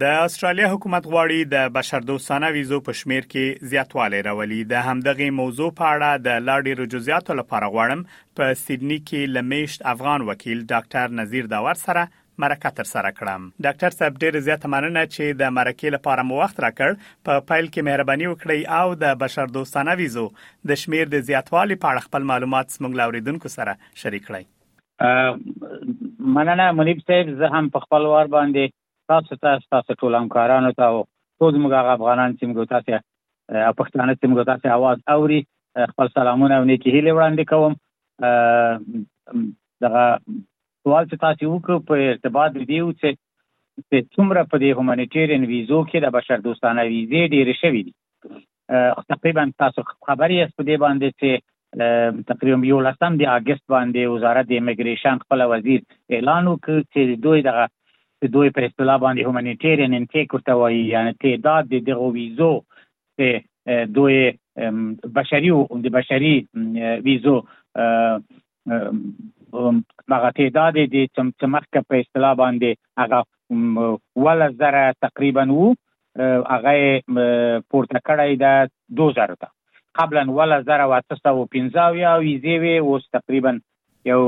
د استرالیا حکومت غواړي د بشردوستانه ویزو په شمیر کې زیاتوالی راولي د همدغه موضوع په اړه د لا ډیرو جزئیاتو لپاره غواړم په سیدنی کې لمیشت افغان وکیل ډاکټر نذیر داور سره مرکه تر سره کړم ډاکټر صاحب ډیر زیاته مننه چې د مرکې لپاره مو وخت راکړ په پیل کې مهرباني وکړئ او د بشر دوستانه ویزو د شمیر د زیاتوالي په اړه خپل معلومات زموږ لاوریدونکو سره شریک کړئ مننه منیب صاحب زه هم په خپل وار باندې تاسو ته تاسو ټول همکارانو ته او ټول موږ هغه افغانان چې موږ تاسو پښتانه چې موږ تاسو आवाज اوري خپل سلامونه او نیکی هیله وړاندې کوم دغه سوال چې تاسو وکړ په ارتباط دی چې چې څومره په دې هومانیټیرین ویزو کې د بشر دوستانه ویزې ډېرې شوې دي تقریبا تاسو خبر یاست په دې باندې چې تقریبا یو لسم د اگست باندې وزارت د ایمیګریشن خپل وزیر اعلان وکړ چې دوی دغه دوی په اصطلاح باندې هومانیټیرین انټیک ورته وایي یعنی تعداد د دغه ویزو چې دوی بشري د بشري ویزو هغه تعداد دی چې مخکې په اصطلاح باندې هغه ولا زره تقریبا وو هغه پورته کړی دا 2000 ته قبلا ولا زره واته سو 15 یا ویزه وی اوس تقریبا یو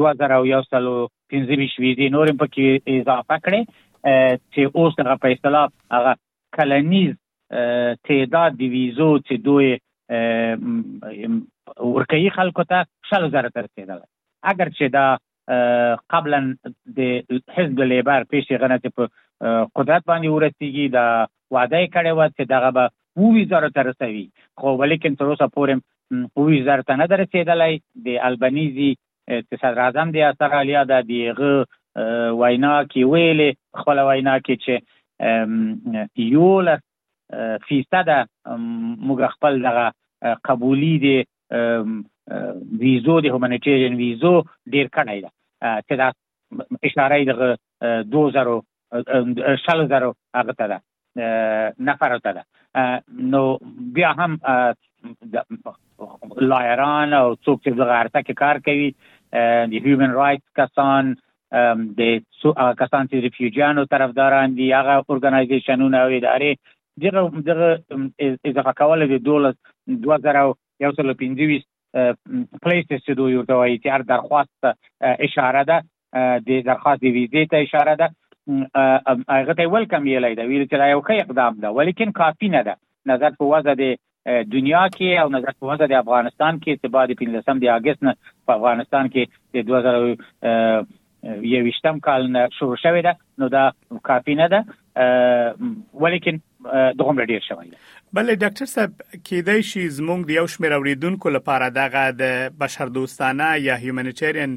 2000 او یو سلو 15 ویزه نورم پکې اضافه کړي چې اوس هغه په اصطلاح هغه کلنیز تعداد د ویزو چې دوئ ورکوي خلکو ته شلو زرو ته رسیدلی اګر چې دا قبلا د حزب لیبر پیش هغه نه چې په قدرت باندې ورسیږي دا وعده یې کړې وه چې دغه به اوویس زرو ته رسوي خو ولیکن تر اوسه پورې اوویس زرو ته نه ده رسیدلی د البنیزي چې صدراعظم د استرالیا ده د هغه وینا کې ویلې په خپل وینا کې چې یولس فیصد موږ خپل دغه قبولی دی ویزو د هومانیټیرین ویزو ډیر کړی ده چې دا اشاره دغه 2000 شل زرو هغه ته ده نفرو ته ده نو بیا هم لایران او څوک چې دغه ارته کې کار کوي د هیومن رائټس کسان د کسان چې ریفیوجیانو طرفداران دي هغه اورګنایزیشنونه او ادارې دغه دغه اضافه کول د 2000 یو سل پنځويس پلیسز چې دوی ورته وایي چې هر درخواست ته اشاره ده د درخواست د ویزې ته اشاره ده هغه ته ویلکم یې ده ویل چې دا یو ښه اقدام ده ولیکن کافي نه ده نظر په وضع د دنیا کې او نظر په وضع د افغانستان کې چې بعد 15 د اگست نه په افغانستان کې د 2000 یویشتم کال نه شروع شوې ده نو دا کافي نه ده ولیکن دغومره ډیر شوی دی بله ډاکټر صاحب کېدای شي زموږ د یو شمېر اوریدونکو لپاره دغه د بشردوستانه یا هیومانیټیرین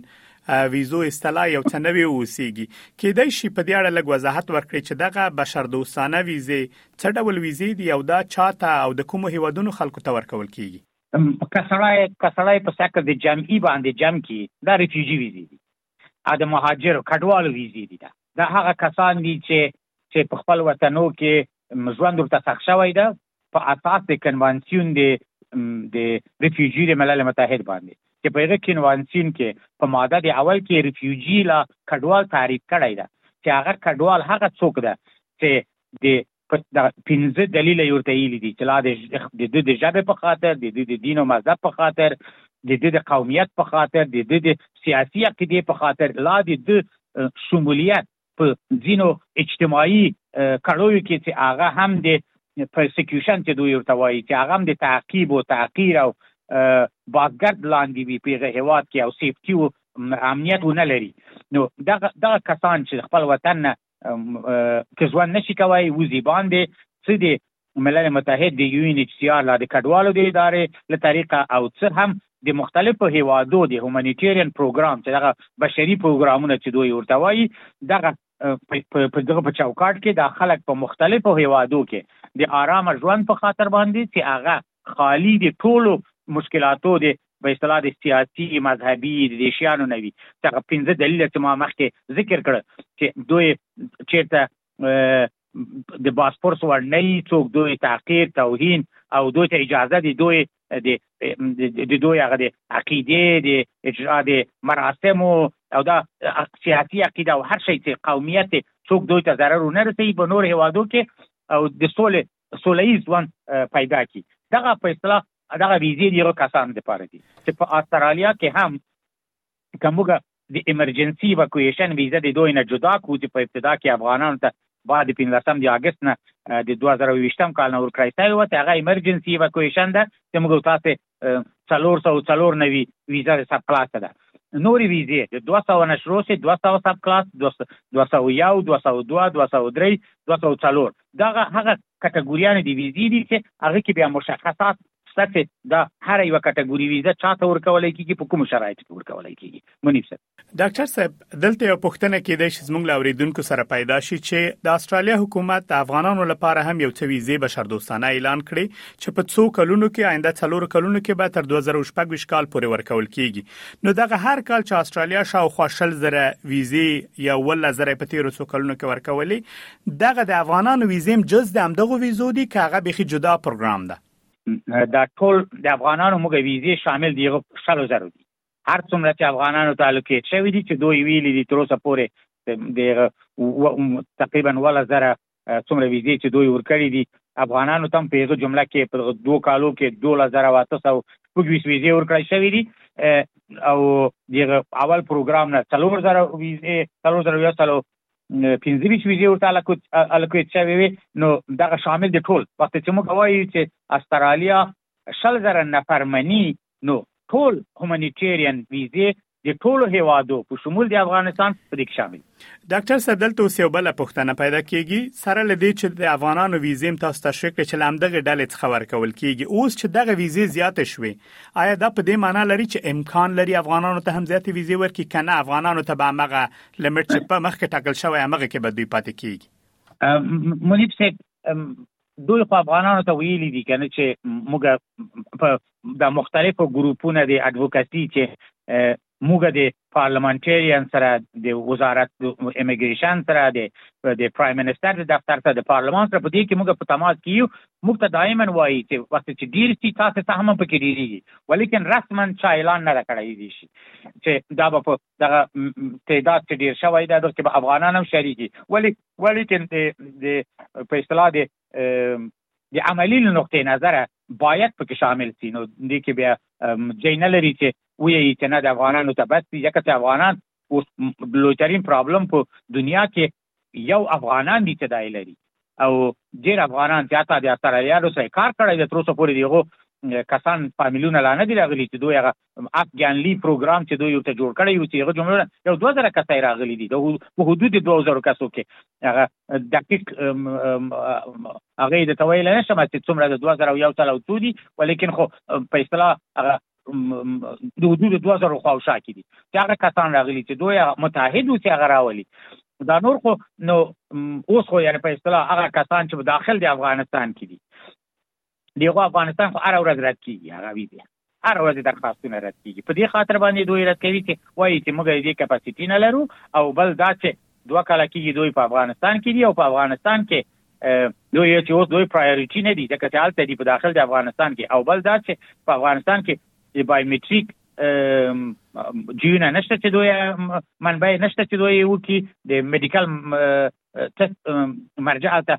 ویزو اصطلاح یو څه نوې اوسېږي کېدای شي په دې اړه لږ وضاحت ورکړي چې دغه بشردوستانه ویزې څه ډول ویزې دي او دا چاته او د کومو هیوادونو خلکو ته ورکول کیږي که سړی که سړی په سکه د جمعي باندې جمع کی دا ریفیوجي ویزې دي او د مهاجرو کډوالو ویزې دي دا دا هغه کسان دي چې چې په خپل وطنو کې ژوند ورته سخت شوی ده په اساس د کنوانسیون د د ریفیوجي د ملل متحد باندې چې په هغه کنوانسیون کې په ماده د اول کې ریفیوجي لا کډوال تعریف کړی ده چې هغه کډوال هغه څوک ده چې د په دغه پنځه دلیله یې ورته ویلي دي چې لا د د دوی د ژبې په خاطر د دوی د دین او مذهب په خاطر د دوی د قومیت په خاطر د دوی د سیاسي عقیدې په خاطر لا د دوی شمولیت په ځینو اجتماعي کړیو کې چې هغه هم د پرسیکیوشن چې دوی ورته وایي چې هغه هم د تعقیب او تعقیر او بازګرد لاندې وي په هغه هیواد کې او سیفټي او امنیت ونه لري نو دغه دغه کسان چې خپل وطن نه که ژوند نشي کوای وزي باندې څه دي ملل متحد د یو ان ایچ سی آر لا د کډوالو د ادارې له طریقه او څه هم د مختلفو هیوادو د هومانیټیرین پروګرام چې دغه بشري پروګرامونه چې دوی ورته وایي دغه په دغه په چوکاټ کې د خلک په مختلفو هیوادو کې د آرام ژوند په خاطر باندې چې هغه خالی دی ټولو مشکلاتو دی به اصطلاح د سیاسي مذهبي د دیشیانو نه وي چې هغه پنځه دلیل چې ما مخکې ذکر کړ چې دوی چیرته د باسپورس وړ نه وي څوک دوی تحقیر توهین او دوی ته اجازه دي دوی د د دوی هغه د عقیده د اجرا د مراسم او دا سیاسي عقیده او هر شي چې قومیت څوک دوی ته ضرر نه رسي په نور هوادو کې او د سولې سوله ییز ژوند پیدا کړي دغه په اصطلاح دغه ویزې د یو کسان لپاره دي چې په استرالیا کې هم که موږ د ایمرجنسي ایواکویشن ویزه د دوی نه جدا کړو چې په ابتدا کې افغانانو ته بعد د 15 د اگست نه د 2020 کال نه ورکړای شوی و چې هغه ایمرجنسي ایواکویشن ده چې موږ تاسو څلور سوه څلور نوي ویزه د سب کلاس ده نورې ویزې د دوه سوه نه شروع سي دوه سوه سب کلاس دوه سوه یو دوه سوه دوه دوه سوه درې دوه سوه څلور دغه هغه کټګوریانې د ویزې دي چې هغه کې بیا مشخصات شته چې دا هر یو کټګوري ویزه چاته ورکول کیږي په کوم شرایطو کې ورکول کیږي منیب صاحب ډاکټر صاحب دلته یو پوښتنه کېدای شي زموږ له اوریدونکو سره پیدا شي چې د استرالیا حکومت د افغانانو لپاره هم یو څه ویزې بشردوستانه اعلان کړي چې په څو کلونو کې آینده څلور کلونو کې به تر 2014 کال پورې ورکول کیږي نو دغه هر کال چې استرالیا شاوخوا شل زره ویزې یا ول زره په تیرو څو کلونو کې ورکولې دغه د افغانانو ویزې هم جز د همدغه ویزو دي که هغه بخي جدا پروګرام ده دا ټول د افغانانو موږ ویزې شامل دي شل زره دي هر څومره چې افغانانو ته الوکېټ شوي دي چې دوی ویلي دي تر اوسه پورې د تقریبا اوله زره څومره ویزې چې دوی ورکړي دي افغانانو ته هم په هغه جمله کې په دوو کالو کې دوولس زره او اته سوه شپږ ویشت ویزې ورکړل شوې دي او دغه اول پروګرام نه څلور زره ویزې څلور زره یو سلو پنځه ویشت ویزې ورته الکویت شوې وي نو دغه شامل دي ټول وخت چې موږ وایو چې استرالیا شل زره نفر مني نو ټول هومانیټیرین ویزې د ټولو هیوادو په شمول د افغانستان په دې کې شامل دي. ډاکټر صاحب دلته اوس یو بله پوښتنه پیدا کیږي سره له دې چې د افغانانو ویزې هم تاسو تشریح کړې چې له همدغې ډلې څخه ورکول کیږي اوس چې دغه ویزې زیاتې شوې آیا دا په دې معنا لري چې امکان لري افغانانو ته هم زیاتې ویزې ورکړي که نه افغانانو ته به همغه لیمټ چې په مخکې ټاکل شوی همغه کې به دوی پاتې کیږي منیب صاحب دوی خو افغانانو ته ویلي دي کنه چې موږ په د مختلفو ګروپونو د اډوکاسي چې موږ د پارلمانټریان سره د وزارت امیګریشن سره د د پرایم منسٹر د دفتر سره د پارلمان سره په دې کې موږ په تماس کې یو موږ ته دایمن وایي چې وخت چې ډیر سي تاسو ته هم پکې ډیریږي ولیکن رسما چا اعلان نه کړی دی شي چې دا به په دغه تعداد کې ډیر شوی دا به افغانان هم شریکي ولی ولیکن د د په اصطلاح د د عملی له نقطې نظره باید پکې شامل سي نو دې کې بیا ځای نه لري چې وایي چې نه د افغانانو ته بس دي ځکه چې افغانان اوس لویترین پرابلم په دنیا کې یو افغانان دي چې دا لري او ډیر افغانان چې حتی د استرالیانو سره کار کړی د تر اوسه پورې دیغو کسان فامیلونه لا نه دي راغلي چې دوی هغه اف ګان لی پروګرام چې دوی یو ته جوړ کړی یو چې هغه جمله یو 2000 کسای راغلي دي د په حدود 2000 کسو کې هغه دقیق هغه د تویل نه شمه چې څومره د 2000 او یو تل او څو دي ولیکن خو په اصطلاح هغه د حدود 2000 خو او شا کې دي چې هغه کسان راغلي چې دوی متحد وو چې هغه راولي دا نور خو نو اوس خو یعنی په اصطلاح هغه کسان چې داخل دی افغانستان کې دي دیغه افغانستان خو هر ورځ رد کیږي هغه وی دی هر ورځ درخواستونه رد کیږي په دې خاطر باندې دوی رد کوي چې وایي چې موږ دې کپاسټي نه لرو او بل دا چې دوه کاله کېږي دوی په افغانستان کې دي او په افغانستان کې دوی چې اوس دوی پرایورټي نه دي ځکه چې هلته دي په داخل د افغانستان کې او بل دا چې په افغانستان کې د بایومټریک جیونه نشته چې دوی منبع نشته چې دوی وکي د میډیکل تست مرجع هلته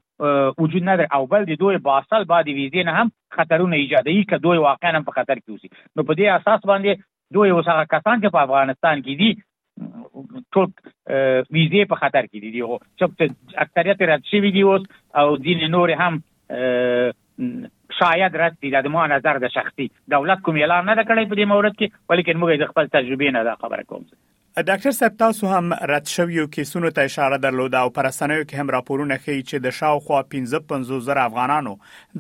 وجود نداره او بل د دوی باسل با د ویزې نه هم خطرونه ایجادوي که دوی واقعا هم په خطر کې اوسي نو په دې اساس باندې دوی اوس هغه کسان چې په افغانستان کې دي ټول ویزې په خطر کې دي دي خو چې اکثریت رد شوي دي اوس او ځینې نور هم شاید رد دي دا د ما نظر د شخصي دولت کوم اعلان نه کړی په دې مورد کې ولیکن موږ د خپل تجربې نه دا خبره کوم ډاکټر صاحب تاسو هم رد شویو کیسونو ته اشاره درلوده او پر رسنیو کې هم راپورونه ښیي چې د شاوخوا 15 زره افغانانو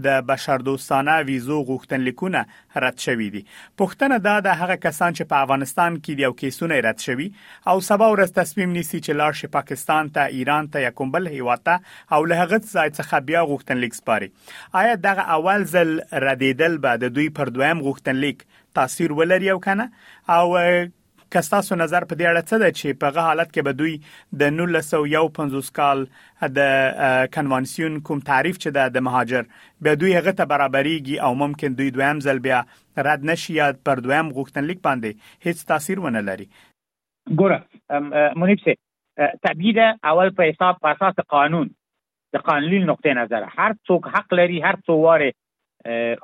د بشردوستانه ویزو غوښتنلیکونه رد شوي دي پوښتنه دا ده هغه کسان چې په افغانستان کې دي او کیسونه رد شوي او سبا ورځ تصمیم نیسي چې لاړ شي پاکستان ته ایران ته یا کوم بل هیواد ته او له هغه ځای څخه بیا غوښتنلیک سپاري آیا دغه اول ځل ردیدل به د دوی پر دویم غوښتنلیک تاثیر ولري او کنه او که ستاسو نظر په دې اړه څه ده چې په هغه حالت کې به دوی د 1951 کال د کنوانسیون کوم تعریف چې ده د مهاجر به دوی هغه ته برابرېږي او ممکن دوی دویم ځل بیا رد نشي یا پر دویم غوښتنلیک باندې هیڅ تاثیر ونه لري ګوره منیب سه تبعید اول په حساب په اساس قانون د قانوني نقطې نظره هر څوک حق لري هر څو واره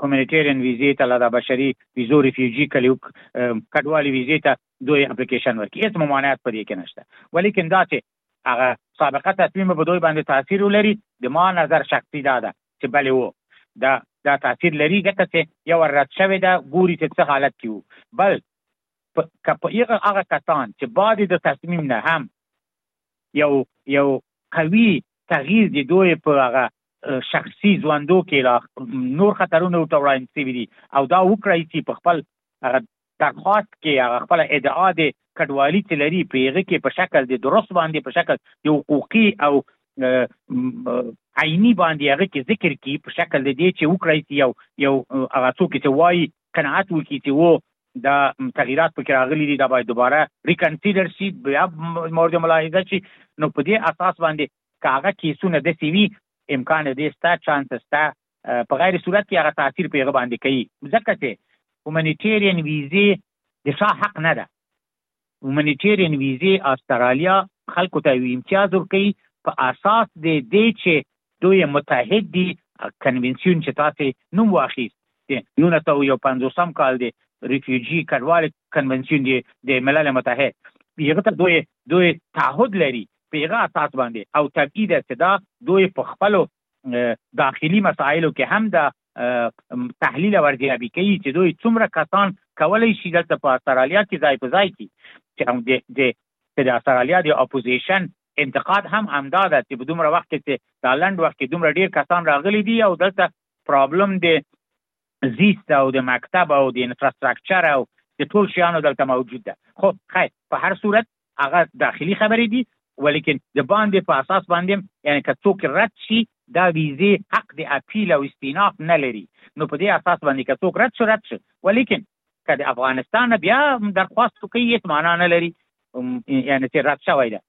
هومانیټیرین ویزې ته لدا بشري ویزو ریفیوجي کلیو کډوالي ویزې ته دوی اپلیکیشن ورکړي هیڅ ممانعت په دې کې نشته ولیکن دا چې هغه سابقه تصمیم به دوی باندې تاثیر ولري د ما نظر شخصي دا ده چې بلې وو دا دا تاثیر لري ځکه چې یو رد شوی دا ګوري چې څه حالت کې وو بل که په هغه کسان چې بعد د تصمیم نه هم یو یو قوي تغیر د دوی په هغه شخصي ژوندو کې لا نور خطرونه ورته وړاندې شوي دي او دا وکړای شي په خپل هغه درخواست کې هغه خپل ادعا د کډوالي چې لري په هغه کې په شکل د درست باندې په شکل د حقوقي او عیني باندې هغه کې ذکر کی په شکل د دې چې وکړای شي یو یو هغه څوک چې وایي قناعت وکړي چې وو دا تغیرات پکې راغلي دي دا باید دوباره ریکنسیډر شي بیا مورد ملاحظه شي نو په دې اساس باندې کاغه کیسونه د سی وی امکان دې ستا چانس ستا په غیر صورت کې هغه تاثیر پیغه باندې کوي ځکه چې هومانیټیرین ویزه د شاه حق نه ده هومنیټیرین ویزې استرالیا خلکو ته یو امتیاز ورکوي په اساس د دې چې دوی متحد دي کنوینسیون چې تاسې نوم واخیست د نولس سوه او یو پنځوسم کال د ریفیوجي کډوالې کنوینسیون دي د ملل متحد په هغه ته دوی دوی تعهد لري په هغه اساس باندې او طبیعي ده چې دا دوی په خپلو داخلي مسایلو کې هم د تحلیل او ارزیابي کوي چې دوی څومره کسان کولی شي دلته په استرالیا کې ځای په ځای کړي چې هم د د د استرالیا د اپوزیشن انتقاد هم همدا ده چې په دومره وخت کې چې دا لنډ وخت کې دومره ډیر کسان راغلي دي او دلته پرابلم د زیست او د مکتب او د انفراستراکچر او د ټول شیانو دلته موجود ده خو خیر په هر صورت هغه داخلي خبرې دي ولیکن د باندې په اساس باندې یعنی که څوک رد شي دا ویزه حق د اپیل او استیناف نه لري نو په دې اساس باندې که څوک رد شو رد شو ولیکن که د افغانستان بیا درخواست کوي هیڅ معنا نه لري یعنی چې رد شوی ده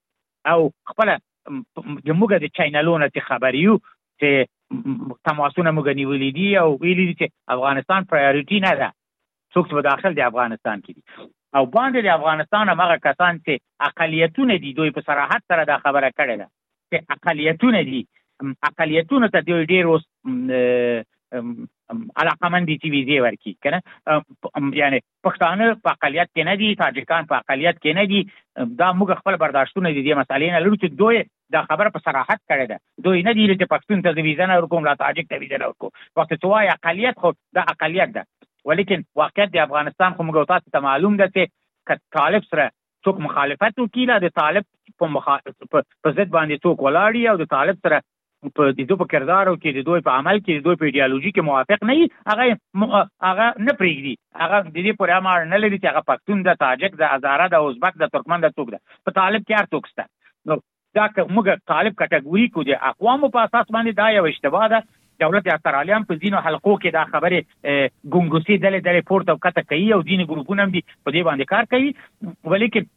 او خپل د موږ د چینلونو ته خبريو چې تماسونه موږ نیولې دي او ویلي دي چې افغانستان پرایورټي نه ده څوک چې په داخل د افغانستان کې دي او باندې د افغانستان هم هغه کسان چې اقلیتونه دي دوی په صراحت سره دا خبره کړې ده چې اقلیتونه دي اقلیتونه ته دوی ډېر اوس علاقمند دي چې ویزې ورکړي که نه یعنې پښتانه په اقلیت کې نه دي تاجکان په اقلیت کې نه دي دا موږ خپل برداشتونه دي دې مسئلې نه لرو چې دوی دا خبره په صراحت کړې ده دوی نه دیری چې پښتون ته ویزه نه ورکوم لا تاجک ته ویزه نه ورکوم وخت چې وای اقلیت خو دا اقلیت ده ولیکن واقعیت د افغانستان خو موږ تاسو ته معلوم ده چې که طالب سره څوک مخالفت وکړي لا د طالب په مخ... په ضد باندې څوک ولاړی او د طالب سره په د دوی په کردار او کې د دوی په عمل کې د دوی په ایدئولوژي کې موافق نه وي هغه هغه نه پریږدي هغه د دې پر امر نه لري چې هغه پښتون ده تاجک ده هزاره ده ازبک ده ترکمن ده څوک ده په طالب کې هر څوک شته نو دا که موږ طالب کټګوري کو دي اقوامو په اساس باندې دا یو اشتباه ده دولت استرالیا هم په ځینو حلقو کې دا خبره ګنګوسي دلې دلې پورته او کته کوي او ځینې ګروپونه هم دي په دې باندې کار کوي ولیکن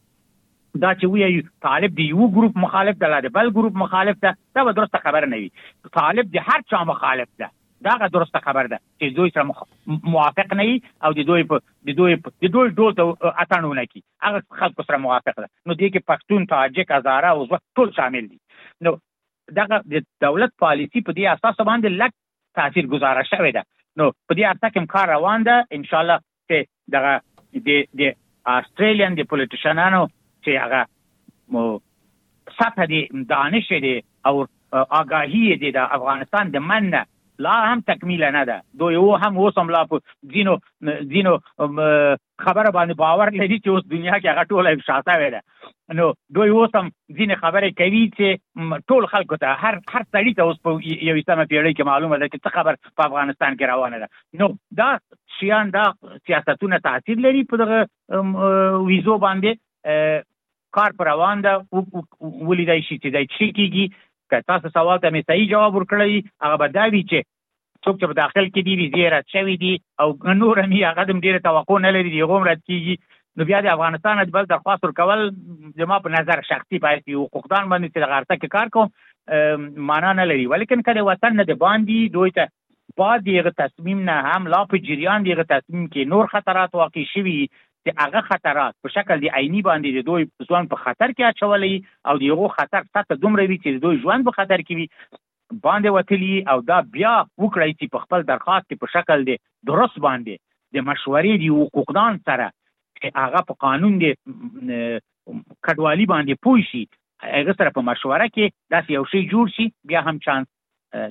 دا چې وی طالب دی یو ګروپ مخالف ده لا د بل ګروپ مخالف ده دا به درسته خبره نه وي طالب دی هر چا مخالف ده دا غا درسته خبر ده چې دوی سره موافق نه وي او د دوی په د دوی د دوی ډول ته اتڼ ونه کړي هغه خلکو سره موافق ده نو دې کې پښتون تاجک هزاره او ازبک ټول شامل دي نو دغه د دولت پالیسی په دې اساس باندې لږ تاثیر گذاره شوې ده نو په دې اساس کې کار روان ده ان شاء الله چې دغه د د استرالین د پولیټیشنانو چې هغه سطح د دانش دی او آگاهی دی د افغانستان د من نه لا هم تکمیل نه ده دوی او هم اوس هم لا په ځینو ځینو خبره باندې باور لري چې اوس دنیا کې هغه ټوله افشا شوې ده نو دوی اوس هم ځینې خبرې کوي چې ټول خلکو ته هر هر سړی ته اوس په یویشتمه پیړۍ کې معلومه ده چې څه خبر په افغانستان کې روانه ده نو دا شیان دا سیاستونه تاثیر لري په دغه ویزو باندې کار پر روان ده ولیدای شي چې دا چی کیږي که تاسو سوال ته مې صحیح جواب ورکړی هغه به دا وي چې څوک چې په داخل کې دي ویزې رد شوي دي او نور هم هغه هم ډېره توقع نه لري هغه هم رد کېږي نو بیا د افغانستان نه د بل درخواست ورکول زما په نظر شخصي باید یو حقوقدان باندې چې دغه ارته کې کار کوم معنا نه لري ولیکن که د وطن نه د باندې دوی ته بعد دغه تصمیم نه هم لا په جریان دغه تصمیم کې نور خطرات واقع شوي چې هغه خطرات په شکل د عیني باندې د دوی ځوان په خطر کې اچولې او د یو خطر سطح دومره وي چې د دوی ژوند په خطر کې وي باندې وتلي او دا بيا وکړی چی په خپل درخواست کې په شکل دې درست باندې د مشورې د يو حقوقدان سره چې هغه په قانون دې کډوالي باندې پوه شي هغه سره په مشوره کې داسې یو شی جوړ شي بیا هم چانس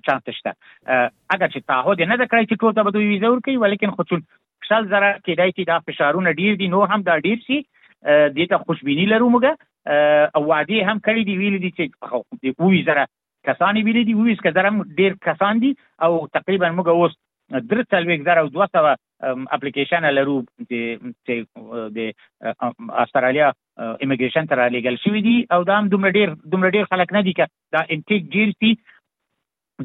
چانس شته اگر چې تعهد نه ذکرای چې ټول ته به دوی ویزه ورکړي ولیکن خو چون شل زره کېدای چې دا فشارونه ډیر دي نور هم دا ډیر شي دې ته خوشبینی لرو موږ او وعده هم کړې دی ویل دي چې د وی زره کسان یې ویلي دي اوویشت که زره ډېر کسان دي او تقریبا موږ اوس درې څلوېښت زره او دوه سوه اپلیکیشنه لرو چې د استرالیا امیګریشن ته رالیږل شوي دي او دا هم دومره ډېر دومره ډېر خلک نه دي که دا انټیک ډېر شي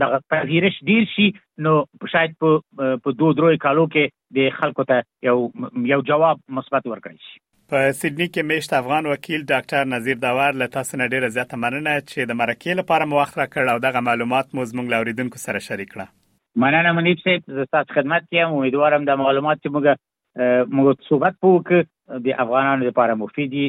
دغه پذیرش ډېر شي نو شاید په دوه درو کالو کې دې خلکو ته یو یو جواب مثبت ورکړی شي. په سیډني کې میشت افغان وکیل ډاکټر نذیر داور له تاسو نه ډیره زیاته مننه چې د مرکې لپاره مو وخت راکړ او دغه معلومات مو زموږ له اوریدونکو سره شریک کړه. مننه منیب صیب زه ستاسو خدمت کې یم امیدوارم دا معلومات چې موږ موږ صحبت په وکړ د افغانانو لپاره مفید وي